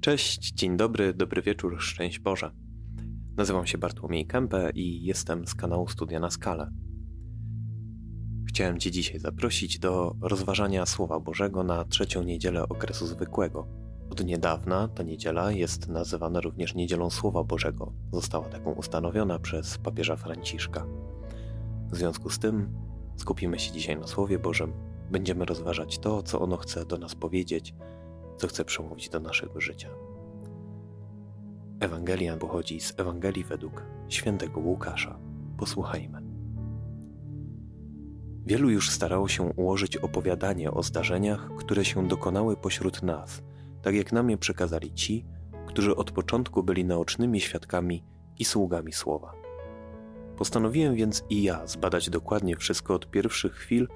Cześć, dzień dobry, dobry wieczór, szczęść Boże. Nazywam się Bartłomiej Kępę i jestem z kanału Studia na Skalę. Chciałem Cię dzisiaj zaprosić do rozważania Słowa Bożego na trzecią niedzielę okresu zwykłego. Od niedawna ta niedziela jest nazywana również Niedzielą Słowa Bożego. Została taką ustanowiona przez papieża Franciszka. W związku z tym skupimy się dzisiaj na Słowie Bożym. Będziemy rozważać to, co ono chce do nas powiedzieć, co chce przemówić do naszego życia. Ewangelia pochodzi z Ewangelii według świętego Łukasza. Posłuchajmy. Wielu już starało się ułożyć opowiadanie o zdarzeniach, które się dokonały pośród nas, tak jak nam je przekazali ci, którzy od początku byli naocznymi świadkami i sługami słowa. Postanowiłem więc i ja zbadać dokładnie wszystko od pierwszych chwil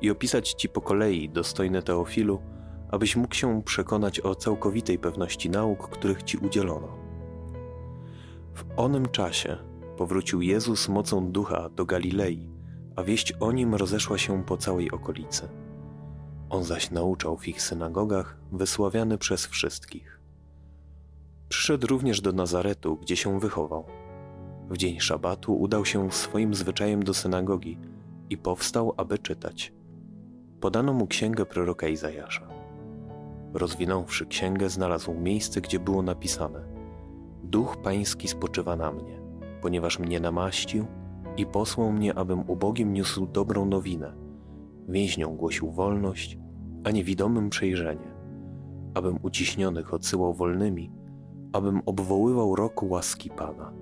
i opisać ci po kolei, dostojny Teofilu, abyś mógł się przekonać o całkowitej pewności nauk, których ci udzielono. W onym czasie powrócił Jezus mocą ducha do Galilei, a wieść o nim rozeszła się po całej okolicy. On zaś nauczał w ich synagogach, wysławiany przez wszystkich. Przyszedł również do Nazaretu, gdzie się wychował. W dzień szabatu udał się swoim zwyczajem do synagogi i powstał, aby czytać. Podano mu księgę proroka Izajasza. Rozwinąwszy księgę, znalazł miejsce, gdzie było napisane: Duch Pański spoczywa na mnie, ponieważ mnie namaścił i posłał mnie, abym ubogim niósł dobrą nowinę, więźniom głosił wolność, a niewidomym przejrzenie, abym uciśnionych odsyłał wolnymi, abym obwoływał rok łaski Pana.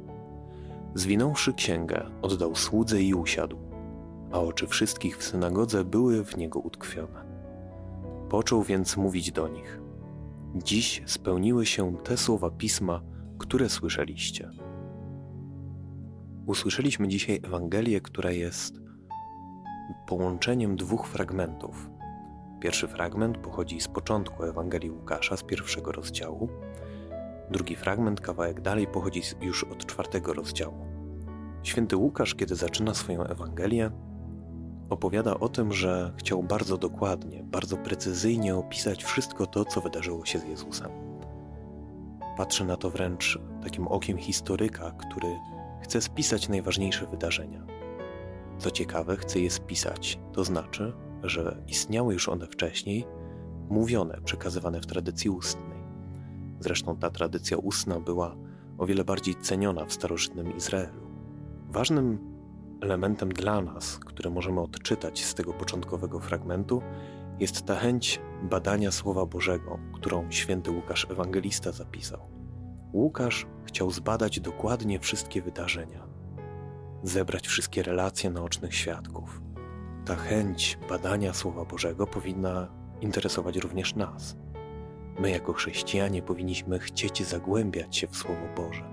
Zwinąwszy księgę, oddał słudze i usiadł, a oczy wszystkich w synagodze były w niego utkwione. Począł więc mówić do nich: Dziś spełniły się te słowa pisma, które słyszeliście. Usłyszeliśmy dzisiaj Ewangelię, która jest połączeniem dwóch fragmentów. Pierwszy fragment pochodzi z początku Ewangelii Łukasza, z pierwszego rozdziału. Drugi fragment, kawałek dalej, pochodzi już od czwartego rozdziału. Święty Łukasz, kiedy zaczyna swoją Ewangelię, opowiada o tym, że chciał bardzo dokładnie, bardzo precyzyjnie opisać wszystko to, co wydarzyło się z Jezusem. Patrzy na to wręcz takim okiem historyka, który chce spisać najważniejsze wydarzenia. Co ciekawe, chce je spisać, to znaczy, że istniały już one wcześniej, mówione, przekazywane w tradycji ustnej. Zresztą ta tradycja ustna była o wiele bardziej ceniona w starożytnym Izraelu. Ważnym elementem dla nas, które możemy odczytać z tego początkowego fragmentu, jest ta chęć badania Słowa Bożego, którą święty Łukasz Ewangelista zapisał. Łukasz chciał zbadać dokładnie wszystkie wydarzenia, zebrać wszystkie relacje naocznych świadków. Ta chęć badania Słowa Bożego powinna interesować również nas. My, jako chrześcijanie, powinniśmy chcieć zagłębiać się w Słowo Boże,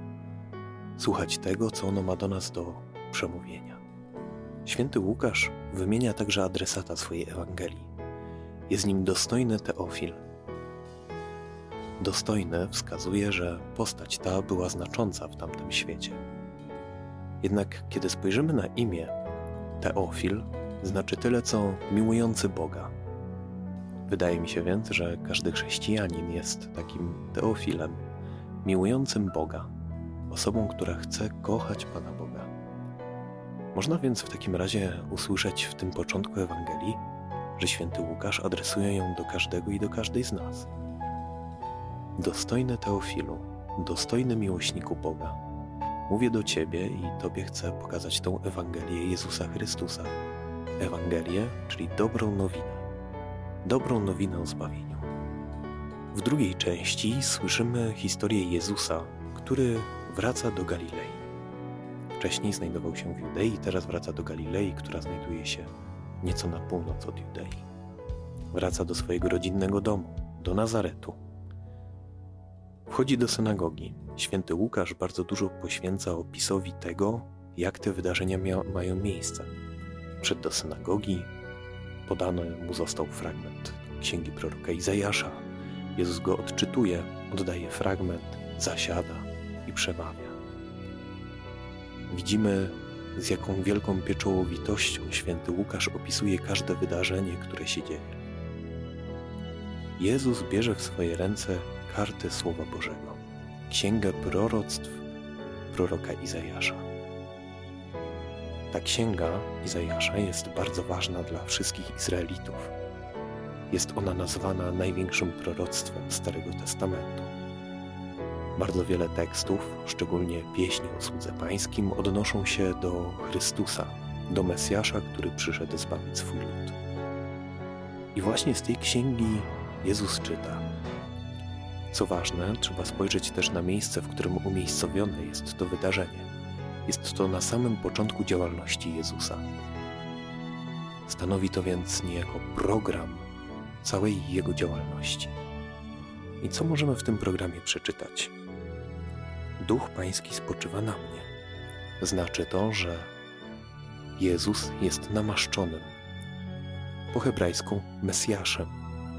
słuchać tego, co ono ma do nas do przemówienia. Święty Łukasz wymienia także adresata swojej Ewangelii. Jest nim dostojny Teofil. Dostojny wskazuje, że postać ta była znacząca w tamtym świecie. Jednak kiedy spojrzymy na imię, Teofil znaczy tyle co miłujący Boga. Wydaje mi się więc, że każdy chrześcijanin jest takim Teofilem, miłującym Boga, osobą, która chce kochać Pana Boga. Można więc w takim razie usłyszeć w tym początku Ewangelii, że święty Łukasz adresuje ją do każdego i do każdej z nas. Dostojny Teofilu, dostojny miłośniku Boga, mówię do Ciebie i Tobie chcę pokazać tą Ewangelię Jezusa Chrystusa. Ewangelię, czyli dobrą nowinę. Dobrą nowinę o zbawieniu. W drugiej części słyszymy historię Jezusa, który wraca do Galilei. Wcześniej znajdował się w Judei, teraz wraca do Galilei, która znajduje się nieco na północ od Judei. Wraca do swojego rodzinnego domu, do Nazaretu. Wchodzi do synagogi. Święty Łukasz bardzo dużo poświęca opisowi tego, jak te wydarzenia mają miejsce. Przed do synagogi, podany mu został fragment księgi proroka Izajasza. Jezus go odczytuje, oddaje fragment, zasiada i przemawia. Widzimy, z jaką wielką pieczołowitością święty Łukasz opisuje każde wydarzenie, które się dzieje. Jezus bierze w swoje ręce kartę Słowa Bożego, Księgę Proroctw proroka Izajasza. Ta księga Izajasza jest bardzo ważna dla wszystkich Izraelitów. Jest ona nazwana największym proroctwem Starego Testamentu. Bardzo wiele tekstów, szczególnie pieśni o słudze pańskim, odnoszą się do Chrystusa, do Mesjasza, który przyszedł zbawić swój lud. I właśnie z tej księgi Jezus czyta. Co ważne, trzeba spojrzeć też na miejsce, w którym umiejscowione jest to wydarzenie. Jest to na samym początku działalności Jezusa. Stanowi to więc niejako program całej Jego działalności. I co możemy w tym programie przeczytać? Duch Pański spoczywa na mnie. Znaczy to, że Jezus jest namaszczonym, po hebrajsku Mesjaszem,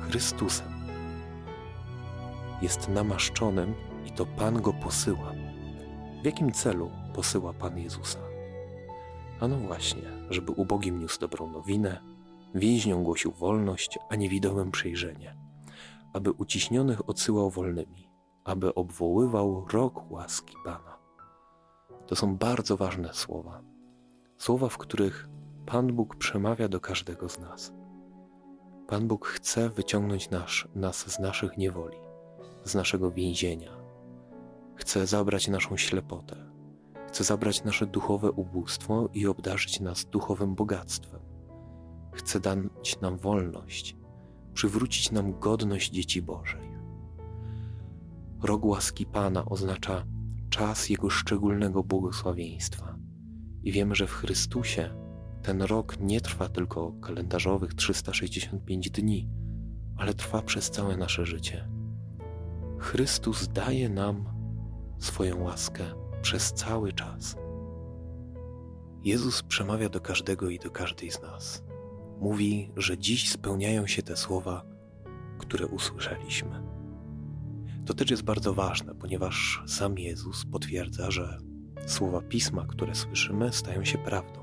Chrystusem. Jest namaszczonym i to Pan go posyła. W jakim celu posyła Pan Jezusa? Ano właśnie, żeby ubogim niósł dobrą nowinę, więźniom głosił wolność, a niewidomym przejrzenie, aby uciśnionych odsyłał wolnymi, aby obwoływał rok łaski Pana. To są bardzo ważne słowa. Słowa, w których Pan Bóg przemawia do każdego z nas. Pan Bóg chce wyciągnąć nas, nas z naszych niewoli, z naszego więzienia. Chce zabrać naszą ślepotę. Chce zabrać nasze duchowe ubóstwo i obdarzyć nas duchowym bogactwem. Chce dać nam wolność, przywrócić nam godność dzieci Bożej. Rok łaski Pana oznacza czas Jego szczególnego błogosławieństwa. I wiemy, że w Chrystusie ten rok nie trwa tylko kalendarzowych 365 dni, ale trwa przez całe nasze życie. Chrystus daje nam swoją łaskę przez cały czas. Jezus przemawia do każdego i do każdej z nas. Mówi, że dziś spełniają się te słowa, które usłyszeliśmy. To też jest bardzo ważne, ponieważ sam Jezus potwierdza, że słowa pisma, które słyszymy, stają się prawdą.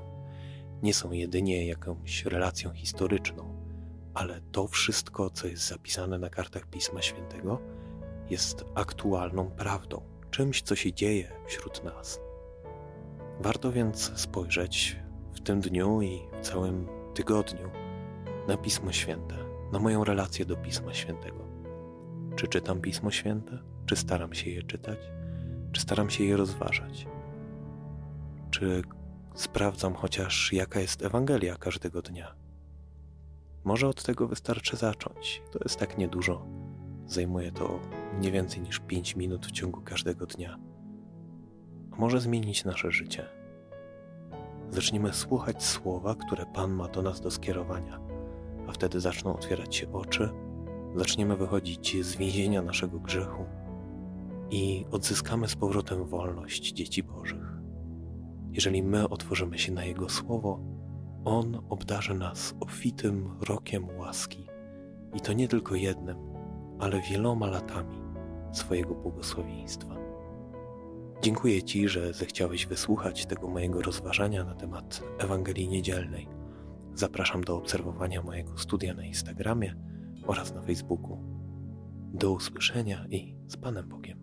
Nie są jedynie jakąś relacją historyczną, ale to wszystko, co jest zapisane na kartach Pisma Świętego, jest aktualną prawdą, czymś, co się dzieje wśród nas. Warto więc spojrzeć w tym dniu i w całym tygodniu na Pismo Święte, na moją relację do Pisma Świętego. Czy czytam Pismo Święte? Czy staram się je czytać? Czy staram się je rozważać? Czy sprawdzam chociaż, jaka jest Ewangelia każdego dnia? Może od tego wystarczy zacząć. To jest tak niedużo. Zajmuje to nie więcej niż 5 minut w ciągu każdego dnia. A może zmienić nasze życie. Zaczniemy słuchać słowa, które Pan ma do nas do skierowania, a wtedy zaczną otwierać się oczy, zaczniemy wychodzić z więzienia naszego grzechu i odzyskamy z powrotem wolność dzieci Bożych. Jeżeli my otworzymy się na Jego słowo, On obdarzy nas obfitym rokiem łaski i to nie tylko jednym, ale wieloma latami swojego błogosławieństwa. Dziękuję Ci, że zechciałeś wysłuchać tego mojego rozważania na temat Ewangelii Niedzielnej. Zapraszam do obserwowania mojego studia na Instagramie oraz na Facebooku. Do usłyszenia i z Panem Bogiem.